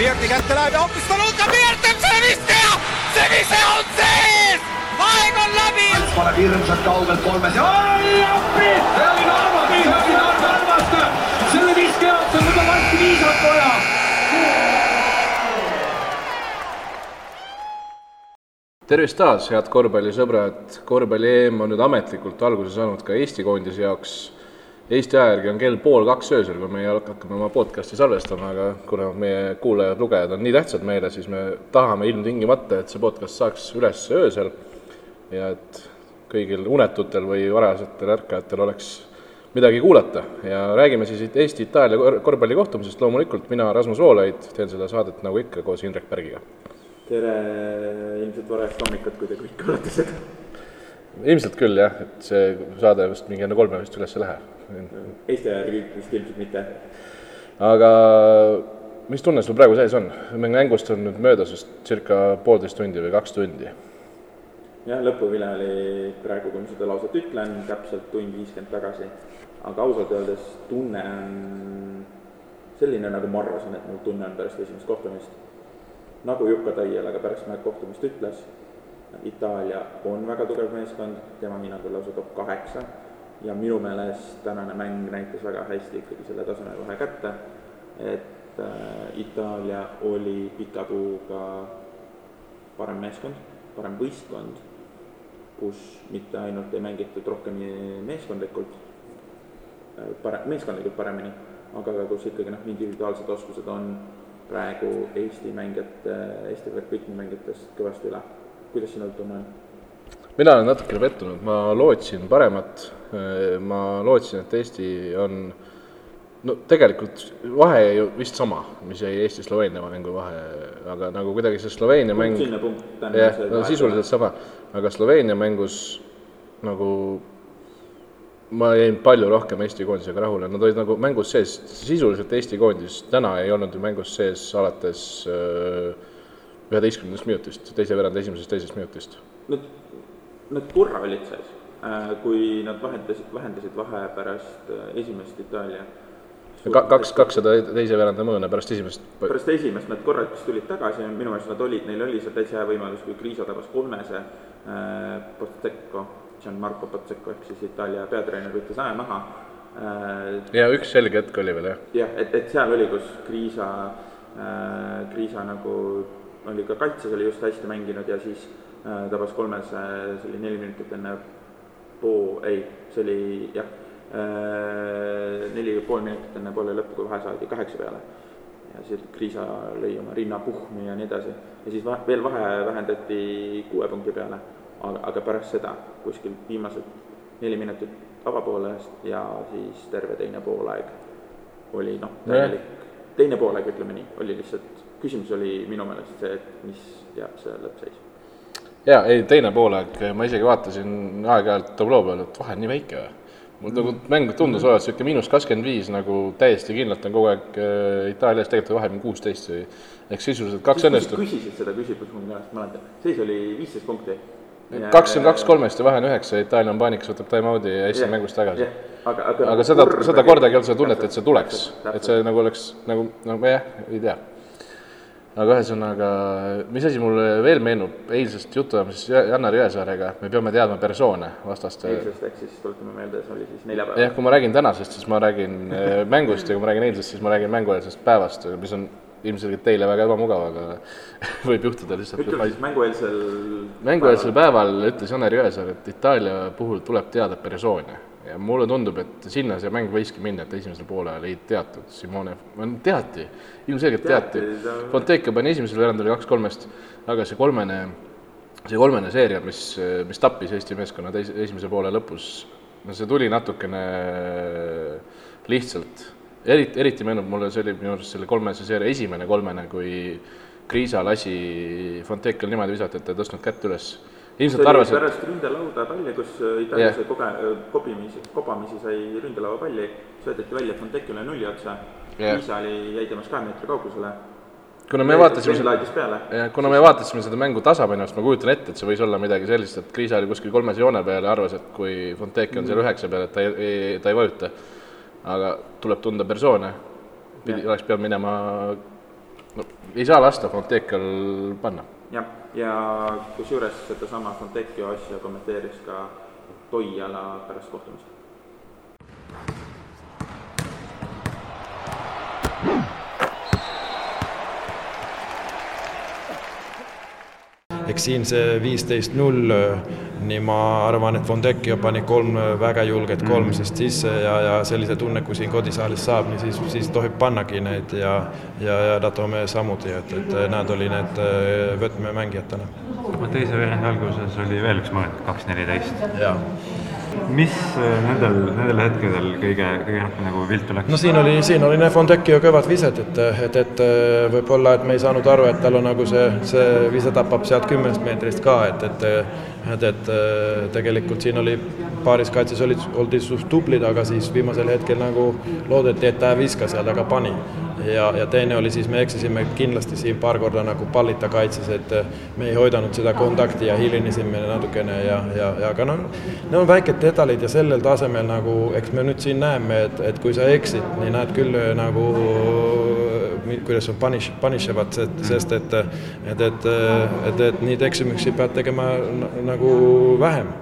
Pirti kätte läheb ja hoopis Taluka Pirt on selle viske ja see vise on sees! aeg on läbi! paneb hirmsalt kaugelt kolmes ja oi appi! see oli Narva, see oli Narva Narvast! selle viske jaoks on juba varsti viisat vaja. tervist taas, head korvpallisõbrad, korvpalli EM on nüüd ametlikult alguse saanud ka Eesti koondise jaoks. Eesti aja järgi on kell pool kaks öösel, kui meie hakkame oma podcast'i salvestama, aga kuna meie kuulajad-lugejad on nii tähtsad meile, siis me tahame ilmtingimata, et see podcast saaks üles öösel ja et kõigil unetutel või varajasetel ärkajatel oleks midagi kuulata. Ja räägime siis Eesti-Itaalia korvpalli kohtumisest, loomulikult mina, Rasmus Voolaid, teen seda saadet nagu ikka koos Indrek Pärgiga. tere! Ilmselt varajast hommikut, kui te kõik kuulate seda. ilmselt küll jah, et see saade vist mingi enne kolme vist üles ei Eesti järgi vist ilmselt mitte. aga mis tunne sul praegu sees on? mängust on nüüd möödas vist circa poolteist tundi või kaks tundi jah, lõpuvile oli praegu, kui ma seda lauset ütlen, täpselt tund viiskümmend tagasi. aga ausalt öeldes tunne on selline, nagu ma arvasin, et mul tunne on pärast esimest kohtumist. nagu Jukka Taiel aga pärast kohtumist ütles, Itaalia on väga tugev meeskond, tema hinnangul lausa top kaheksa ja minu meelest tänane mäng näitas väga hästi ikkagi selle tasemevahe kätte, et äh, Itaalia oli pika puuga parem meeskond, parem võistkond kus mitte ainult ei mängitud rohkem meeskondlikult, äh, pare-, meeskondlikult paremini, aga ka kus ikkagi noh, individuaalsed oskused on praegu Eesti mängijate, Eesti võrkpallimängijatest kõvasti üle. kuidas sinul tunne on? Mina olen natukene pettunud, ma lootsin paremat, ma lootsin, et Eesti on no tegelikult vahe ju vist sama, mis jäi Eesti-Sloveenia mängu vahe, aga nagu kuidagi see Sloveenia mäng jah, no sisuliselt sama, aga Sloveenia mängus nagu ma jäin palju rohkem Eesti koondisega rahule, nad olid nagu mängus sees, sisuliselt Eesti koondis täna ei olnud ju mängus sees alates äh, üheteistkümnendast minutist, teise veerandi esimesest, teisest minutist. Nad, nad korra olid sees, äh, kui nad vahendasid, vähendasid vahe pärast äh, esimest Itaalia ka, kaks, kakssada teise veeranda mõõna pärast esimest. pärast esimest nad korraks tulid tagasi, minu meelest nad olid, neil oli seal täitsa hea võimalus, kui Kriisa tabas kolmese äh,, Pozzecco, Gianmarco Pozzecco ehk siis Itaalia peatreener võttis aja maha äh,. ja üks selge hetk oli veel, jah. jah, et, et seal oli, kus Kriisa äh,, Kriisa nagu oli ka kaitses, oli just hästi mänginud ja siis äh, tabas kolmese, see oli neli minutit enne poo, ei, see oli jah Äh, neli ja pool minutit enne poole lõppu, kui vahe saadi kaheksa peale. ja siis Kriisa lõi oma rinna puhmi ja nii edasi. ja siis vahe, veel vahe vähendati kuue punkti peale, aga, aga pärast seda kuskil viimased neli minutit avapoolest ja siis terve teine poolaeg oli noh, täielik, teine poolaeg, ütleme nii, oli lihtsalt, küsimus oli minu meelest see, et mis jääb see lõppseis jaa, ei teine poolaeg, ma isegi vaatasin aeg-ajalt tabloo peal, et vahe on nii väike või mul nagu mäng tundus olevat niisugune miinus kakskümmend viis nagu täiesti kindlalt on kogu aeg äh, Itaalias tegelikult vahe on kuusteist või ehk sisuliselt kaks õnnestub. küsisid seda küsimust mu käest, mäletan, seis oli viisteist punkti. kakskümmend kaks kolmest ja vahe on üheksa, Itaalia on paanikas, võtab time-out'i ja Eesti mängust tagasi. aga, aga, aga seda, seda kordagi ei olnud seda tunnet, et see tuleks, et see nagu oleks nagu, no jah, ei tea aga ühesõnaga, mis asi mulle veel meenub eilsest jutuajamisest Jannar Jõesaarega, me peame teadma persoone vastaste. eilsest ehk siis tuletame meelde, see oli siis neljapäev. jah, kui ma räägin tänasest, siis ma räägin äh, mängust ja kui ma räägin eilsest, siis ma räägin mängueelsest päevast, mis on ilmselgelt teile väga ebamugav, aga võib juhtuda lihtsalt. ütle siis mängueelsel. mängueelsel päeval ütles Jannar Jõesaar, et Itaalia puhul tuleb teada persoone ja mulle tundub, et sinna see mäng võiski minna, et esimesel poolel ei teatud, Simone, teati, ilmselgelt teati, teati.. Fontecchio pani esimesel veerandil kaks-kolmest, aga see kolmene, see kolmene seeria, mis, mis tappis Eesti meeskonna teise, esimese poole lõpus, no see tuli natukene lihtsalt, eriti, eriti meenub mulle, see oli minu arust selle kolmese seeria esimene kolmene, kui Kriisa lasi Fontecchiol niimoodi visata, et ta ei tõstnud kätt üles ilmselt arvasid. pärast ründelauda palli, kus Itaalia yeah. sai koge-, kobimisi, kobamisi sai ründelaua palli, söödeti välja Fontecchile nulli otsa yeah., Liisa oli, jäi temast kahe meetri kaugusele. kuna me vaatasime seda, kuna me vaatasime seda mängu tasapainust, ma kujutan ette, et see võis olla midagi sellist, et Kriisa oli kuskil kolmes joone peal ja arvas, et kui Fontecchi on seal mm. üheksa peal, et ta ei, ta ei vajuta. aga tuleb tunda persoone, pidi, oleks pidanud minema no ei saa lasta Fontekal panna. jah, ja kusjuures sedasama Fontecchio asja kommenteeris ka Toiala pärast kohtumist. Eks siin see viisteist null, nii ma arvan, et Fondecchio pani kolm väga julget kolmsest sisse ja, ja sellise tunne, kui siin kodisaalis saab, nii siis, siis tohib pannagi neid ja ja, ja Datome samuti, et, et nad oli need võtmemängijad täna. teise veerandi alguses oli veel üks moment, kaks neliteist. jaa mis nendel, nendel hetkedel kõige, kõige rohkem nagu viltu läks? no siin oli, siin oli Nefondeki ju kõvad vised, et, et, et võib-olla, et me ei saanud aru, et tal on nagu see, see vise tapab sealt kümnest meetrist ka, et, et et, et tegelikult siin oli paaris kaitses olid, oldi suht tublid, aga siis viimasel hetkel nagu loodeti, et ta ei viska seal, aga pani. Ja, ja teine oli siis, me eksisime kindlasti siin paar korda nagu pallita kaitses, et me ei hoidanud seda kontakti ja hilinesime natukene ja, ja, ja aga noh, need on väiked detalid ja sellel tasemel nagu, eks me nüüd siin näeme, et, et kui sa eksid, nii näed küll nagu kuidas on punish, punish ivad, sest et, et, et, et, et neid eksimusi pead tegema nagu vähem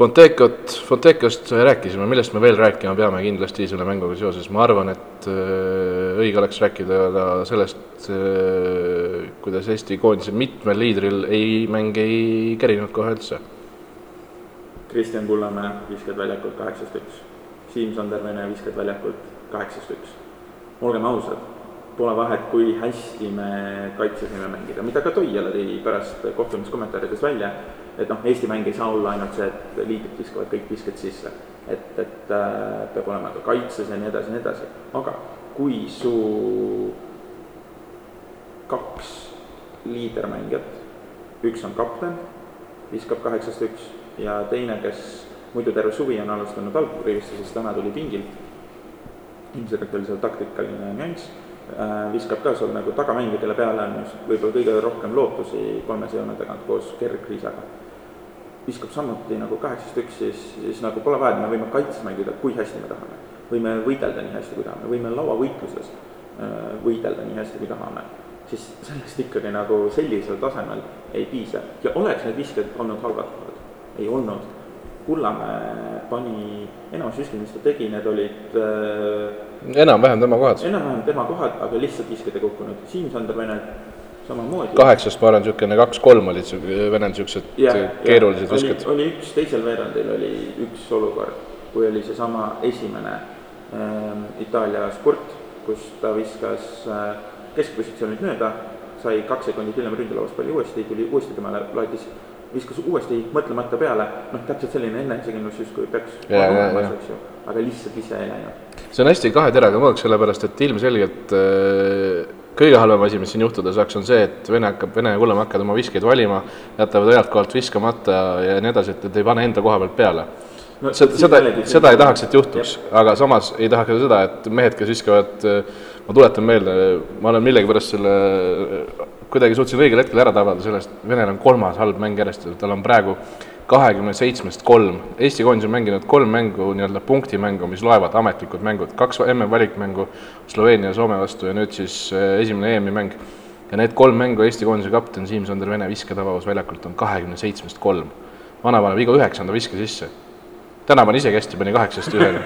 Fontecot, Fontecost rääkisime, millest me veel rääkima peame kindlasti selle mänguga seoses, ma arvan, et äh, õige oleks rääkida ka sellest, äh, kuidas Eesti koondise mitmel liidril ei, mäng ei kerinud kohe üldse. Kristjan Kullamäe viskad väljakult kaheksast üks, Siim Sandervene viskad väljakult kaheksast üks. olgem ausad, pole vahet, kui hästi me kaitsesime mängida, mida ka Toiala tõi pärast kohtumiskommentaarides välja et noh, Eesti mäng ei saa olla ainult see, et liidrid viskavad kõik visked sisse. et, et äh, peab olema ka kaitses ja nii edasi ja nii edasi, aga kui su kaks liidermängijat, üks on kapten, viskab kaheksast üks ja teine, kes muidu terve suvi on alustanud algpurivisse, siis täna tuli pingilt, ilmselgelt oli seal taktikaline nüanss viskab ka sul nagu tagamängija, kelle peale on just võib-olla kõige rohkem lootusi kolmese joone tagant koos Gerg Riisaga viskab samuti nagu kaheksast üks, siis, siis nagu pole vaja, et me võime kaitses mängida, kui hästi me tahame. võime võidelda nii hästi, kui tahame, võime lauavõitluses äh, võidelda nii hästi, kui tahame. siis sellest ikkagi nagu sellisel tasemel ei piisa ja oleks need visked olnud halvad, ei olnud. Kullamäe pani, enamus visked, mis ta tegi, need olid äh, enam-vähem tema kohad. enam-vähem tema kohad, aga lihtsalt visked ei kukkunud. Siim-Sander Vene samamoodi. kaheksast, ma arvan, niisugune kaks-kolm olid Venel niisugused keerulised visked. oli üks, teisel veerandil oli üks olukord, kui oli seesama esimene äh, Itaalia spurt, kus ta viskas äh, keskpositsioonilt mööda, sai kaks sekundit hiljem ründelavast palli uuesti, tuli uuesti temale, laadis, viskas uuesti mõtlemata peale, noh, täpselt selline enesekindlus justkui peaks olemas, eks ju, aga lihtsalt ise ei läinud. see on hästi kahe teraga mõõk, sellepärast et ilmselgelt äh, kõige halvem asi, mis siin juhtuda saaks, on see, et Vene hakkab, Vene ja Kullamäe hakkavad oma viskeid valima, jätavad ühelt kohalt viskamata ja nii edasi, et, et ei pane enda koha pealt peale. No,. seda, seda, seda ei tahaks, et juhtuks, aga samas ei tahaks ka seda, et mehed, kes viskavad, ma tuletan meelde, ma olen millegipärast selle, kuidagi suutsin õigel hetkel ära tabada sellest, Venel on kolmas halb mäng järjest, tal on praegu kahekümne seitsmest kolm. Eesti koondis on mänginud kolm mängu, nii-öelda punktimängu, mis loevad, ametlikud mängud, kaks MM-valikmängu Sloveenia ja Soome vastu ja nüüd siis eh, esimene EM-i mäng. ja need kolm mängu Eesti koondise kapten Siim-Sander Vene visketabavus väljakult on kahekümne seitsmest kolm. vana paneb iga üheksanda viske sisse. täna pani isegi hästi, pani kaheksast ühele.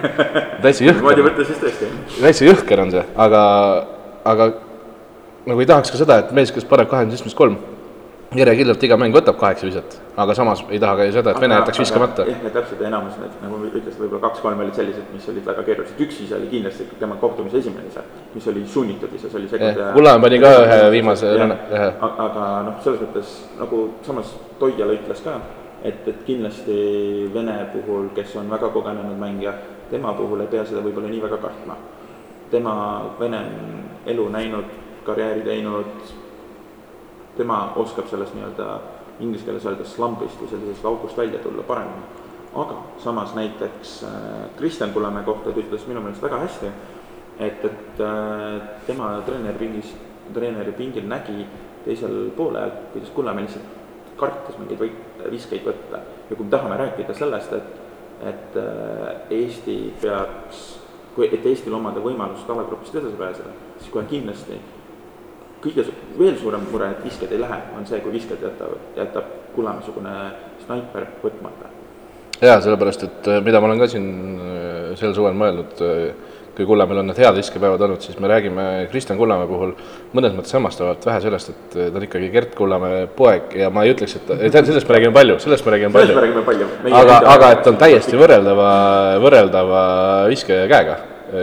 täitsa jõhker. täitsa jõhker on see, aga, aga nagu ei tahaks ka seda, et mees, kes paneb kahekümne seitsmest kolm järjekindlalt iga mäng võtab kaheksa viset, aga samas ei taha ka ju seda, et Vene jätaks viskamata. jah, ja täpselt, enamus need, nagu ütlesid, võib-olla kaks-kolm olid sellised, mis olid väga keerulised, üks ise oli kindlasti tema kohtumise esimene ise, mis oli sunnitud ise, see oli sekund ja Kullamäe pani ka ühe viimase aga noh, selles mõttes nagu samas Toiala ütles ka, et, et kindlasti Vene puhul, kes on väga kogenenud mängija, tema puhul ei pea seda võib-olla nii väga kartma. tema, Vene elu näinud, karjääri teinud tema oskab sellest nii-öelda inglise keeles öelda slumpist või sellisest august välja tulla paremini. aga samas näiteks äh, Kristjan Kullamäe kohta ta ütles minu meelest väga hästi, et, et äh, tema treeneripingis, treeneri pingil nägi teisel poolel, kuidas Kullamäe lihtsalt kartis mingeid võite viskeid võtta. ja kui me tahame rääkida sellest, et, et äh, Eesti peaks, kui, et Eestil omada võimalust alagrupist edasi pääseda, siis kohe kindlasti kõige veel suurem mure, et visked ei lähe, on see, kui visked jätavad, jätab Kullamäe-sugune snaiper võtmata. jaa, sellepärast et äh, mida ma olen ka siin äh, sel suvel mõelnud, kui Kullamäel on need head viskepäevad olnud, siis me räägime Kristjan Kullamäe puhul mõnes mõttes hämmastavalt vähe sellest, et äh, ta on ikkagi Gert Kullamäe poeg ja ma ei ütleks, et et sellest me räägime palju, sellest me räägime palju. aga, aga et on täiesti võrreldava, võrreldava viskekäega.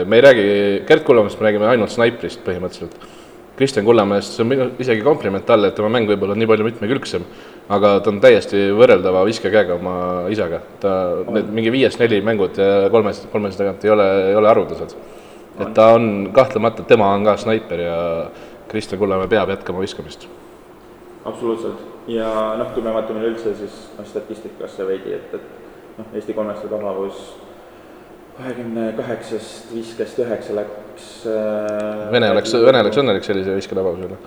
me ei räägi Gert Kullamäest, me räägime ainult snaiprist põhimõtteliselt. Kristjan Kullamäest, see on minu isegi kompliment talle, et tema mäng võib-olla on nii palju mitmekülgsem, aga ta on täiesti võrreldava viskekäega oma isaga. ta, need mingi viiest neli mängud ja kolmest, kolmest tagant ei ole, ei ole haruldased. et ta on kahtlemata, tema on ka snaiper ja Kristjan Kullamäe peab jätkama viskamist. absoluutselt ja noh, kui me vaatame üleüldse siis noh, statistikasse veidi, et, et noh, Eesti kolmeste tabavus kahekümne kaheksast viskest üheksa läks äh, Vene oleks, Vene oleks õnnelik sellise visketabavuse üle.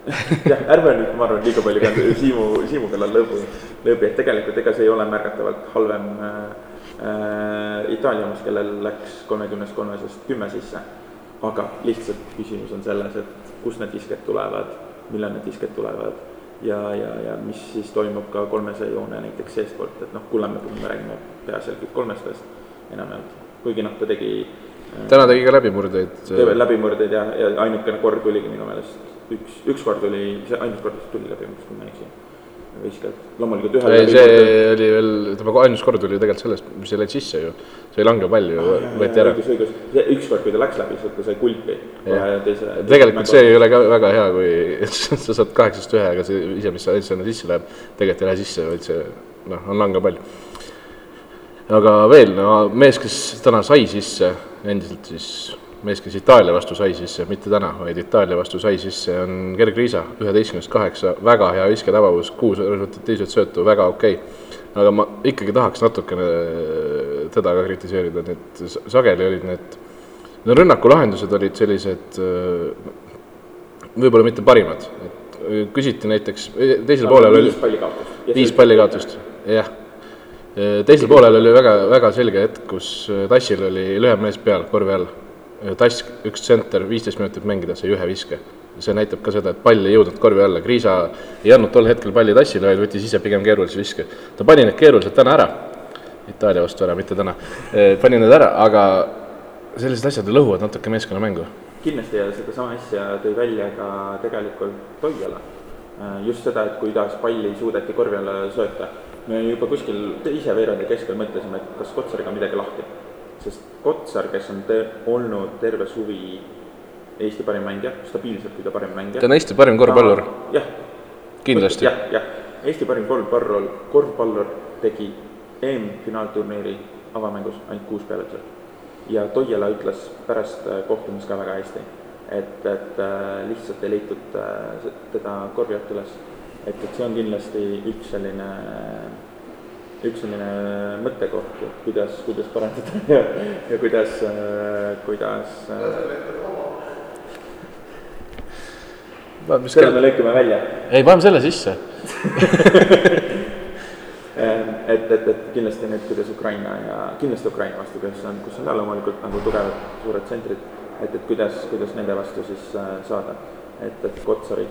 jah, ärme nüüd, ma arvan, liiga palju ka Siimu, Siimu kallal lõbu, lõõbi, et tegelikult ega see ei ole märgatavalt halvem äh, Itaalia omas, kellel läks kolmekümnest kolmesest kümme sisse. aga lihtsalt küsimus on selles, et kust need visked tulevad, millal need visked tulevad ja, ja, ja mis siis toimub ka kolmesaja joone näiteks seestpoolt, et noh, Kullamäe puhul me räägime peaasjalikult kolmestest enamjaolt, kuigi noh, ta tegi äh, täna tegi ka läbimurdeid. teevad läbimurdeid ja, ja ainukene kord tuligi minu meelest üks, üks kord oli, see ainus kord tuli läbimurdest, kui ma ei eksi. viskad, loomulikult ühe ei, see oli veel, ütleme ainus kord oli tegelikult sellest, mis ei läinud sisse ju. see langev pall ju võeti ära. õigus, õigus, üks kord, kui ta läks läbi, siis ta sai kulpi tegelikult see ei ole ka väga hea, kui sa saad kaheksast ühe, aga see ise, mis sa sinna sisse läheb, tegelikult ei lähe sisse, vaid see noh, on langev pall. Aga veel, no mees, kes täna sai sisse endiselt siis mees, kes Itaalia vastu sai sisse, mitte täna, vaid Itaalia vastu sai sisse, on Gerg Riisa, üheteistkümnest kaheksa, väga hea visketabavus, kuus resultatiivset söötu, väga okei okay. aga ma ikkagi tahaks natukene teda ka kritiseerida, need sageli olid need, no rünnakulahendused olid sellised äh, võib-olla mitte parimad, et äh, küsiti näiteks, teisel poolel oli viis palli kaotust, jah. Teisel poolel oli väga, väga selge hetk, kus äh, Tassil oli lühem mees peal korvi all. Tass, üks tsenter, viisteist minutit mängida, sai ühe viske. see näitab ka seda, et pall ei jõudnud korvi alla, Kriisa ei andnud tol hetkel palli Tassile, vaid võttis ise pigem keerulise viske. ta pani need keerulised täna ära, Itaalia vastu ära, mitte täna, pani need ära, aga sellised asjad lõhuvad natuke meeskonnamängu kindlasti ja sedasama asja tõi välja ka tegelikult Toiala. just seda, et kuidas palli suudeti korvi alla sööta. Me juba kuskil teise veerandi keskel mõtlesime, et kas Kotsariga on midagi lahti. sest Kotsar, kes on te, olnud terve suvi Eesti parim mängija, stabiilselt kõige parem mängija. ta on Eesti parim korvpallur, jah, kindlasti. jah, jah, Eesti parim korvpallur, korvpallur tegi EM-finaalturniiri avamängus ainult kuus pealetused. ja Toiala ütles pärast äh, kohtumist ka väga hästi, et, et äh, lihtsalt ei leitud äh, teda korvi alt üles. et, et see on kindlasti üks selline, üks selline mõttekoht, et kuidas, kuidas parandada ja, ja kuidas, kuidas selle me lõikame välja ei, paneme selle sisse. et, et, et kindlasti nüüd, kuidas Ukraina ja kindlasti Ukraina vastu, kes on, kus on ka loomulikult nagu tugevad suured tsentrid, et, et kuidas, kuidas nende vastu siis äh, saada. et, et Kotsari,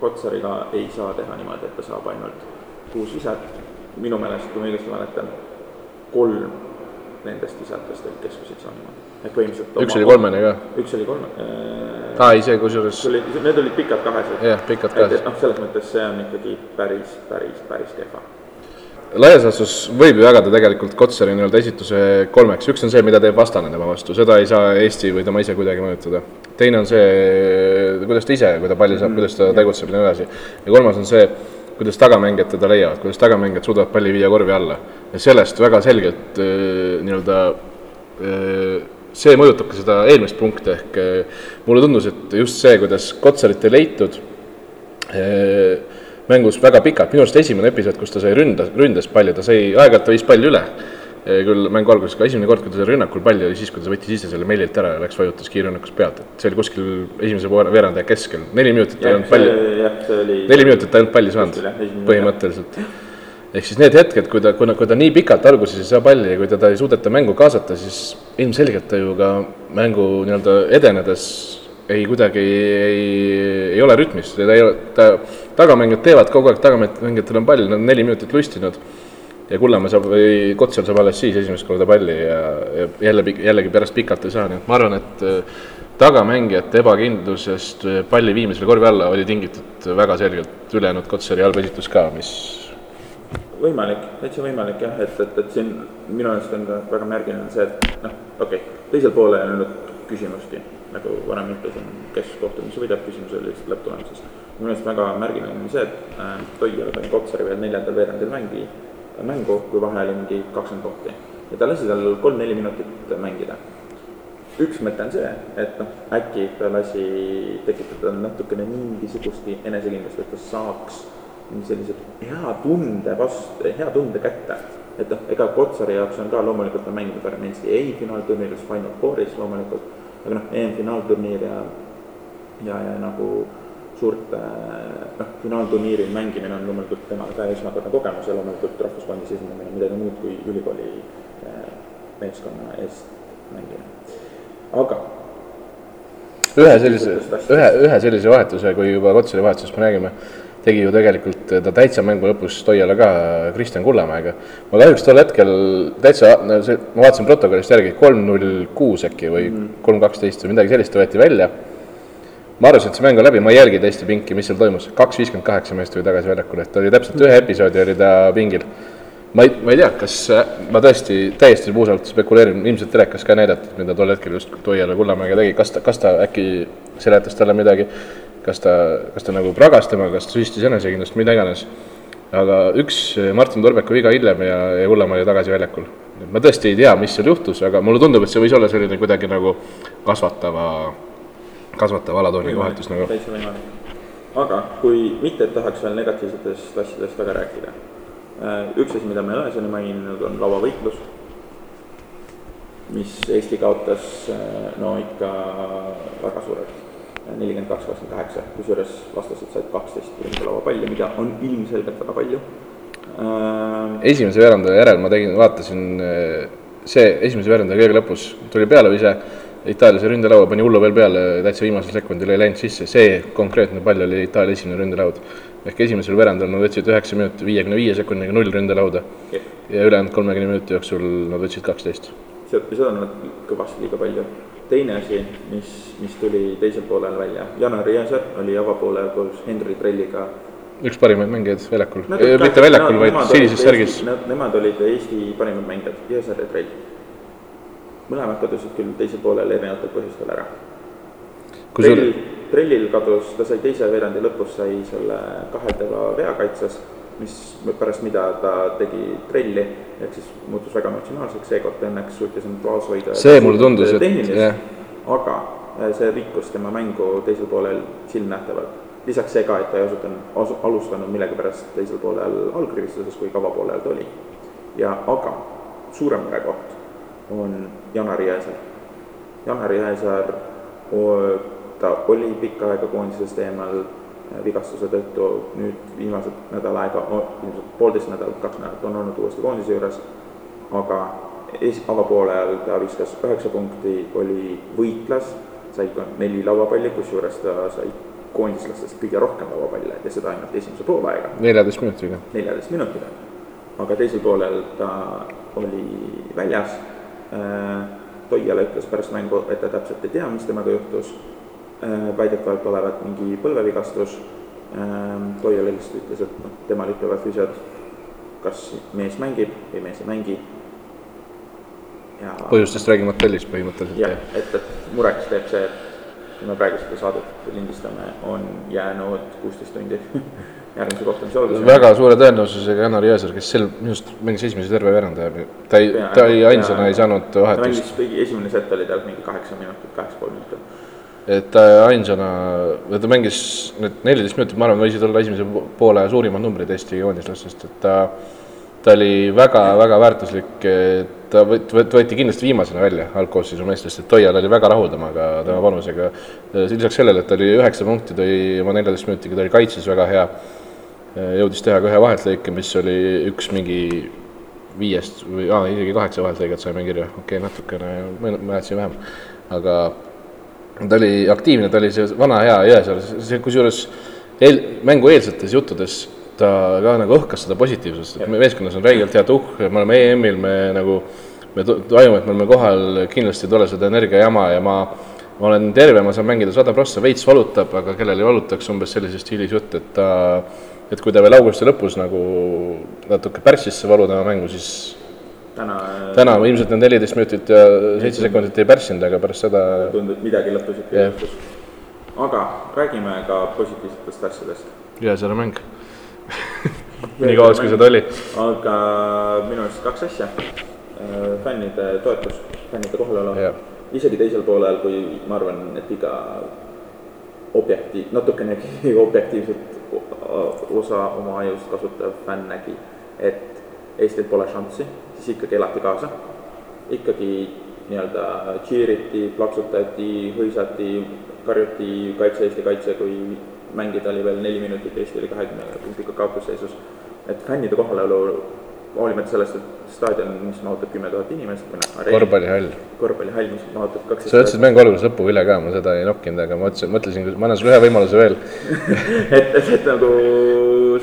Kotsariga ei saa teha niimoodi, et ta saab ainult kuus visat, minu meelest, kui ma õigesti mäletan, kolm nendest visatest olid keskpositsiooni omad. ehk põhimõtteliselt üks oli kolmene ka. üks oli kolm äh,, aa, ei see kusjuures oli, need olid pikad kahesed. jah, pikad et, ka et. noh, selles mõttes see on ikkagi päris, päris, päris kehva laias laastus võib ju jagada tegelikult Kotsari nii-öelda esituse kolmeks, üks on see, mida teeb vastane tema vastu, seda ei saa Eesti või tema ise kuidagi mõjutada. teine on see, kuidas ta ise, kui ta palli saab, kuidas ta tegutseb ja nii edasi. ja kolmas on see, kuidas tagamängijad teda leiavad, kuidas tagamängijad suudavad palli viia korvi alla. ja sellest väga selgelt äh, nii-öelda äh, see mõjutab ka seda eelmist punkti, ehk äh, mulle tundus, et just see, kuidas Kotsarit ei leitud, mängus väga pikalt, minu arust esimene episood, kus ta sai ründa, ründas palli, ta sai, aeg-ajalt ta viis palli üle, küll mängu alguses, aga esimene kord, kui ta sai rünnakul palli, oli siis, kui ta võttis ise selle Mellilt ära ja läks vajutas kiirrünnakus pealt, et see oli kuskil esimese veerandaja keskel, neli minutit ta ei olnud palli, neli minutit ta ei olnud palli saanud põhimõtteliselt. ehk siis need hetked, kui ta, kui, kui ta nii pikalt alguses ei saa palli ja kui teda ei suudeta mängu kaasata, siis ilmselgelt ta ju ka mängu nii-öelda edenedes ei kuidagi ei, ei ole rütmis, ta ei ole, ta, tagamängijad teevad kogu aeg, tagamängijatel on pall, nad on neli minutit lustinud. Ja Kullamäe saab või Kotsar saab alles siis esimest korda palli ja, ja jälle, jällegi pärast pikalt ei saa, nii et ma arvan, et äh, tagamängijate ebakindlusest äh, palli viimisel korvi alla oli tingitud väga selgelt ülejäänud Kotsari halb esitus ka, mis võimalik, täitsa võimalik jah, et, et, et siin minu meelest on väga märgiline see, et noh, okei okay,, teisel poolel ei olnud küsimustki, nagu varem ütlesin, kes kohtumise võidab, küsimus oli lihtsalt lõpptulemuses. minu meelest väga märgiline on see, et äh, Toial pani Kotsari veel neljandal veerandil mängi, mängu, kui vahe oli mingi kakskümmend punkti. ja ta lasi tal kolm-neli minutit mängida. üks mõte on see, et noh, äkki ta lasi tekitada natukene mingisugustki enesekindlust, et ta saaks sellise hea tunde vastu, hea tunde kätte. et noh, ega Kotsari jaoks on ka loomulikult on mänginud Armenski ei finaalturniiris, Final Fouris loomulikult, aga noh, EM-finaalturniir ja, ja, ja nagu suurte noh, finaalturniiril mängimine on loomulikult temale ka esmakordne kogemus ja loomulikult rahvuskoondise esindamine on midagi muud kui ülikooli eh, meeskonna eest mängimine, aga ühe sellise, ühe, ühe sellise vahetuse, kui juba Kotsari vahetusest me räägime tegi ju tegelikult ta täitsa mängu lõpus Toiale ka Kristjan Kullamäega. ma kahjuks tol hetkel täitsa, no see, ma vaatasin protokollist järgi, kolm null kuus äkki või mhm. kolm kaksteist või midagi sellist võeti välja. ma arvasin, et see mäng on läbi, ma ei jälginud Eesti pinki, mis seal toimus, kaks viiskümmend kaheksa meest tuli tagasi väljakule, et oli täpselt ühe episoodi oli ta pingil. ma ei, ma ei tea, kas ma tõesti täiesti puusalt spekuleerin, ilmselt telekas ka näidati, mida tol hetkel just Toiale Kullamäega tegi, kas ta, kas ta äkki seletas talle midagi kas ta, kas ta nagu pragas temaga, kas ta süstis enesekindlust, mida iganes. aga üks Martin Torbeku viga hiljem ja, ja Kullamäe oli tagasi väljakul. ma tõesti ei tea, mis seal juhtus, aga mulle tundub, et see võis olla selline kuidagi nagu kasvatava, kasvatava alatooniga vahetus nagu. täitsa võimalik. aga kui mitte, et tahaks veel negatiivsetest asjadest väga rääkida. Äh, üks asi, mida me ei ole seni maininud, on lauavõitlus mis Eesti kaotas äh, no ikka väga suurelt nelikümmend kaks, kakskümmend kaheksa, kusjuures vastased said kaksteist ründelaua palli, mida on ilmselgelt väga palju. Ähm, esimese veeranda järel ma tegin, vaatasin, äh, see esimese veeranda kõige lõpus tuli pealeviise, Itaalia see ründelaua pani hullu veel peale, täitsa viimasel sekundil ei läinud sisse, see konkreetne pall oli Itaalia esimene ründelaud. ehk esimesel veerandal nad võtsid üheksa minuti, viiekümne viie sekundiga null ründelauda ja ülejäänud kolmekümne minuti jooksul nad võtsid kaksteist. seda on kõvasti liiga palju teine asi, mis, mis tuli teisel poolel välja, Janar Jõesaar oli avapoolel koos Henri Trelliga. üks parimaid mängijaid väljakul, mitte väljakul, vaid sinises särgis. Nemad olid Eesti parimad mängijad, Jõesaar ja Trell. mõlemad kadusid küll teisel poolel erinevatel põhjustel ära. Trell, Trellil kadus, ta sai teise veerandi lõpus, sai selle kaheldava vea kaitses mis pärast mida ta tegi trelli, ehk siis muutus väga emotsionaalseks, seekord õnneks suutis end vaos hoida. see mulle tundus, et jah. aga äh, see rikkus tema mängu teisel poolel silmnähtavalt. lisaks see ka, et ta ei osutanud, alustanud millegipärast teisel poolel algrivistuses, kui kavapoolel ta oli. ja aga suurem murekoht on Janar Jõesaar. Janar Jõesaar, ta oli pikka aega koondisest eemal vigastuse tõttu nüüd viimased nädal aega, ilmselt poolteist nädalat, kaks nädalat on olnud uuesti koondise juures, aga es-, avapoole ajal ta viskas üheksa punkti, oli võitlas, sai ka neli lauapalli, kusjuures ta sai koondislastest kõige rohkem lauapalle ja seda ainult esimese poolaega. neljateist minutiga. neljateist minutiga. aga teisel poolel ta oli väljas äh,, Toiala ütles pärast mängu, et ta täpselt ei tea, mis temaga juhtus väidetavalt olevat mingi põlvevigastus. Ähm, Toial lihtsalt ütles, et noh, temal ütlevad füsiod, kas mees mängib või mees ei mängi. ja põhjustest räägime hotellis põhimõtteliselt. jah, et, et mureks teeb see, et kui me praegu seda saadet lindistame, on jäänud kuusteist tundi järgmise kohtumise alguseni. väga suure tõenäosusega Janar Jõesaar, kes sel, minu arust mängis esimese terve veeranda, ta ei, ta ei ainsana ei saanud vahetust. ta mängis esimene set oli tal mingi kaheksa minutit, kaheksa pool minutit et ta ainsana, ta mängis need neliteist minutit, ma arvan, võisid olla esimese poole suurimad numbrid Eesti joonislastest, et ta, ta oli väga-väga väärtuslik, ta võt-, võeti kindlasti viimasena välja algkoosseisu meestest, et Toial oli väga rahul temaga, tema panusega. lisaks sellele, et ta oli üheksa punkti, tõi oma neljateist minutiga, ta oli kaitses väga hea. jõudis teha ka ühe vaheltlõike, mis oli üks mingi viiest või aa, isegi kaheksa vaheltlõiget saime kirja, okei okay,, natukene mä- mäletasin vähem, aga ta oli aktiivne, ta oli see vana hea Jõesaar, see kusjuures eel, mängueelsetes juttudes ta ka nagu õhkas seda positiivsust, et me meeskonnas on räigelt hea tuhk, me oleme EM-il, me nagu me tajume, et me oleme kohal, kindlasti ei tule seda energiajama ja ma ma olen terve, ma saan mängida sada prossa, veits valutab, aga kellel ei valutaks umbes sellises stiilis jutt, et ta et kui ta veel augusti lõpus nagu natuke pärssis see valu tema mängu, siis täna täna ilmselt need neliteist minutit ja seitse sekundit ei pärssinud, aga pärast seda tundub, et midagi lõppes ikka juhtus. aga räägime ka positiivsetest asjadest. Jõesaare mäng. nii kauaks, kui seda oli. aga minu arust kaks asja. fännide toetus, fännide kohalolu Jah.. isegi teisel poolel, kui ma arvan, et iga objektiiv, natukenegi objektiivset osa oma ajust kasutav fänn nägi, et Eestil pole šanssi, siis ikkagi elati kaasa. ikkagi nii-öelda cheeriti, plaksutati, hõisati, karjuti kaitse Eesti kaitse, kui mängida oli veel neli minutit, Eesti oli kahekümne punktiga kaotusseisus. et fännide kohalolu, hoolimata sellest, et staadion, mis mahutab kümme tuhat inimest või noh, korvpallihall. korvpallihall, mis mahutab kaks sa ütlesid mängu alguses lõpu üle ka, ma seda ei nokkinud, aga ma mõtlesin, mõtlesin, ma annan sulle ühe võimaluse veel. et, et, et nagu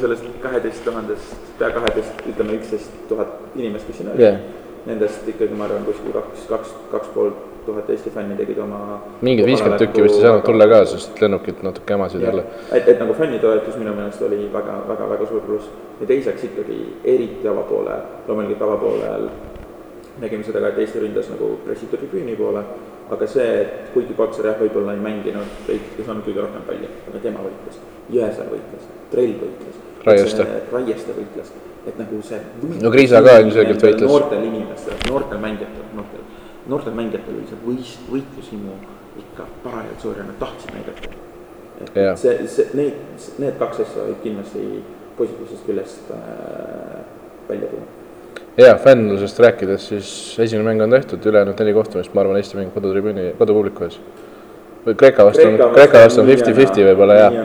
sellest kaheteist tuhandest, pea kaheteist, ütleme üksteist tuhat inimest, kes siin oli Jah. yeah., nendest ikkagi ma arvan, kuskil kaks, kaks, kaks pool tuhat Eesti fänni tegid oma mingid viiskümmend tükki vist ei saanud tulla ka, sest lennukid natuke hämasid jälle. et, et nagu fännitoetus minu meelest oli väga, väga, väga suur pluss ja teiseks ikkagi eriti avapoole, loomulikult avapoolel nägime seda ka, et Eesti ründas nagu pressitud tribüüni poole, aga see, et kuigi Kotsar jah, võib-olla ei mänginud, ei ei saanud kõige rohkem palli, aga tema võitles, Jõesaar võitles, Trell võitles. Raieste. Raieste võitles, et nagu see võitlus No Kriisa ka ilmselgelt võitles. noortel inimestel, noortel mängijatel, noortel, noortel mängijatel oli see võis-, võitlushimu ikka parajalt suur ja nad tahtsid näidata. et et see, see, need, need kaks asja olid kindlasti positiivsest küljest äh, välja tuua. ja fännlusest rääkides, siis esimene mäng on tehtud, ülejäänud neli kohtumist, ma arvan, Eesti mängib kodutribüüni, kodupubliku ees. või Kreeka vastu on, Kreeka vastu on fifty-fifty võib-olla jah.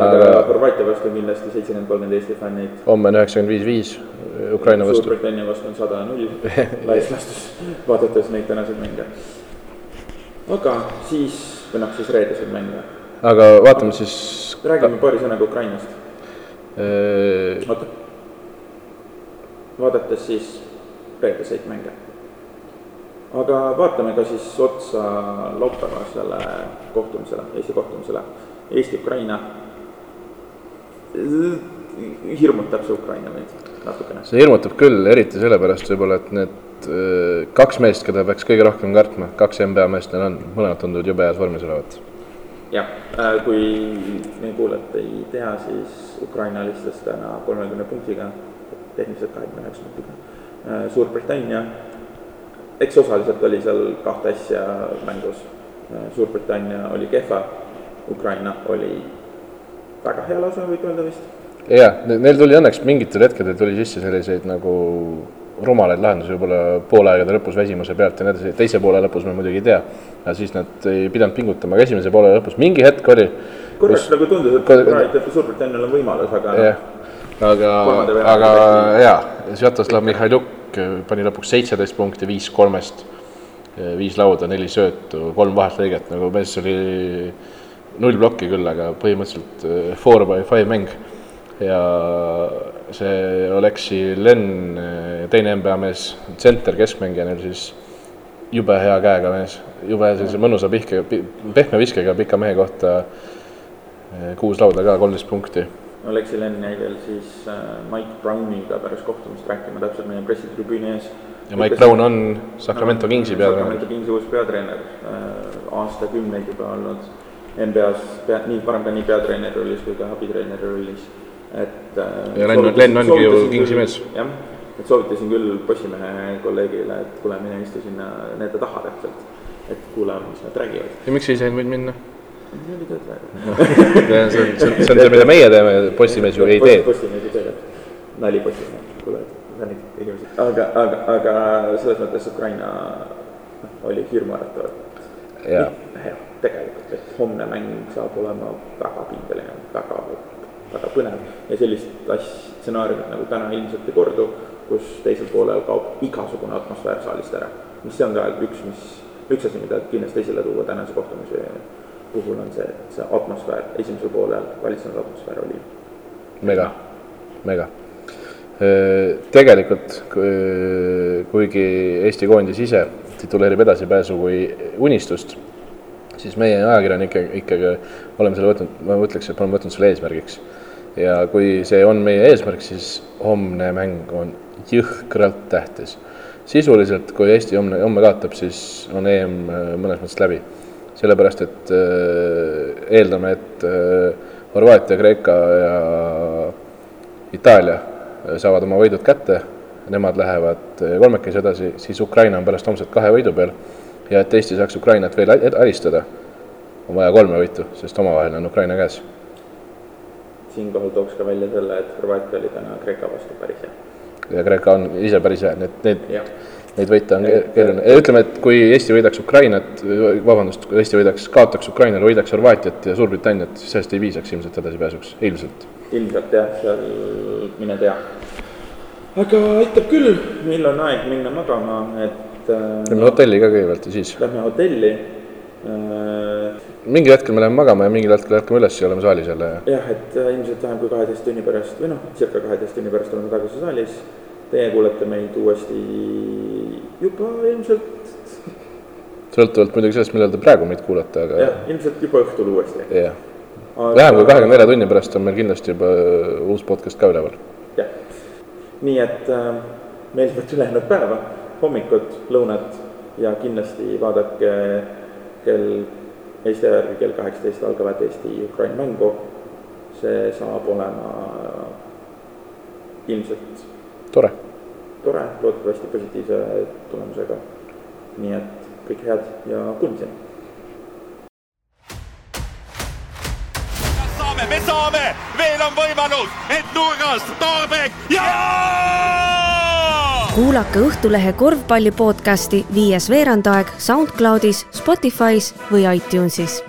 Aga Horvaatia vastu on kindlasti seitsekümmend, kolmkümmend Eesti fännid. homme on üheksakümmend viis, viis Ukraina vastu. Suurbritannia vastu on sada null laias laastus, vaadates neid tänaseid mänge. aga siis, noh, siis reedeseid mänge. aga vaatame siis. räägime paari sõnaga Ukrainast. oota. vaadates siis reedeseid mänge. aga vaatame ka siis otsa laupäevasele kohtumisele, Eesti kohtumisele. Eesti-Ukraina. Hirmutab see Ukraina meid natukene? see hirmutab küll, eriti sellepärast võib-olla, et need öö, kaks meest, keda peaks kõige rohkem kartma, kaks NBA meest neil on, mõlemad tunduvad jube heas vormis olevat. jah, kui meie kuulajad ei tea, siis Ukraina alistas täna kolmekümne punktiga, tehniliselt kahekümne üheksa punktiga. Suurbritannia, eks osaliselt oli seal kahte asja mängus. Suurbritannia oli kehva, Ukraina oli väga hea lausa, võib öelda vist. jaa, neil tuli õnneks mingitel hetkedel tuli sisse selliseid nagu rumalaid lahendusi võib-olla poole aegade lõpus väsimuse pealt ja nii edasi, teise poole lõpus me muidugi ei tea. aga siis nad ei pidanud pingutama, aga esimese poole lõpus mingi hetk oli, korraks nagu tundus, et Ukraina- Suurbritannial on võimalus, aga aga Kolmanda, veerandi aga tehti. jaa, Svjatoslav Mihhailjuk pani lõpuks seitseteist punkti, viis kolmest, viis lauda, neli söötu, kolm vaheltlõiget, nagu mees oli null plokki küll, aga põhimõtteliselt eh, four by five mäng. ja see Oleksi Len, teine NBA mees, tsenter keskmängija neil siis jube hea käega mees, jube sellise mõnusa pihke, pehme viskega pika mehe kohta eh, kuus lauda ka, kolmteist punkti Aleksi Len jäi veel siis äh, Mike Browniga pärast kohtumist rääkima täpselt meie pressitribüüni ees. ja Mike Brown on Sacramento Kingsi peatreener. Sacramento Kingsi uus peatreener äh,, aastakümneid juba olnud NBA-s pea, nii varem ka nii peatreeneri rollis kui ka abitreeneri rollis, et äh, Ja Len- Len ongi ju Kingsi küll- mees. jah, et soovitasin küll Postimehe kolleegile, et kuule, mine istu sinna nende taha täpselt, et kuulame, mis nad räägivad. ja miks ise ei võinud minna? see oli tööd praegu. see on, see on, see mida meie teeme, Postimees ju ei tee. Postimees ei tee, nali Postimees, kuule, fännid, inimesed. aga, aga, aga selles mõttes Ukraina noh, oli hirmuäratavalt jaa, tegelikult, et homne mäng saab olema väga pingeline, väga väga põnev ja sellist asja, stsenaariumit nagu täna ilmselt ei kordu, kus teisel poolel kaob igasugune atmosfäär saalist ära. mis see on ka üks, mis, üks asi, mida kindlasti esile tuua tänase kohtumise puhul on see, et see atmosfäär, esimesel poolel valitsenud atmosfäär oli mega, mega. Tegelikult kuigi Eesti koondis ise tituleerib edasipääsu kui unistust, siis meie ajakirjanik ikkagi oleme selle võtnud, ma ütleks, et oleme võtnud selle eesmärgiks. ja kui see on meie eesmärk, siis homne mäng on jõhkralt tähtis. sisuliselt, kui Eesti homne, homme kaotab, siis on EM mõnes mõttes läbi. sellepärast, et äh, eeldame, et äh, Horvaatia, Kreeka ja Itaalia saavad oma võidud kätte, nemad lähevad kolmekesi edasi, siis Ukraina on pärast homset kahe võidu peal ja et Eesti saaks Ukrainat veel alistada, on vaja kolme võitu, sest omavaheline on Ukraina käes. siinkohal tooks ka välja selle, et Horvaatia oli täna Kreeka vastu päris hea. ja Kreeka on ise päris hea, need, need neid võita on keeruline, ütleme, et kui Eesti võidaks Ukrainat, vabandust, kui Eesti võidaks, kaotaks Ukrainale, võidaks Horvaatiat ja Suurbritanniat, siis sellest ei piisaks ilmselt edasipääsuks, ilmselt. ilmselt jah, seal mine tea. aga aitab küll, meil on aeg minna magama, et äh, Lähme hotelli ka kõigepealt ja siis. Lähme hotelli äh,. mingil hetkel me läheme magama ja mingil hetkel ärkame üles ja oleme saalis jälle. jah, et äh, ilmselt vähem kui kaheteist tunni pärast või noh, circa kaheteist tunni pärast oleme tagasi saalis Teie kuulete meid uuesti juba ilmselt. sõltuvalt muidugi sellest, millal te praegu meid kuulate, aga. jah, ilmselt juba õhtul uuesti. jah aga..., vähem kui kahekümne nelja tunni pärast on meil kindlasti juba uus podcast ka üleval. jah, nii et äh, meeldivat ülejäänud päeva, hommikut, lõunat ja kindlasti vaadake kell, Eesti aja järgi kell kaheksateist algavat Eesti-Ukraina mängu. see saab olema ilmselt tore. tore, loodetavasti positiivse tulemusega. nii et kõike head ja kuulmiseni. saame, me saame, veel on võimalus, et nurgast Torbek ja. Kuulake Õhtulehe korvpalli podcasti Viies veerandaeg SoundCloudis, Spotify's või iTunesis.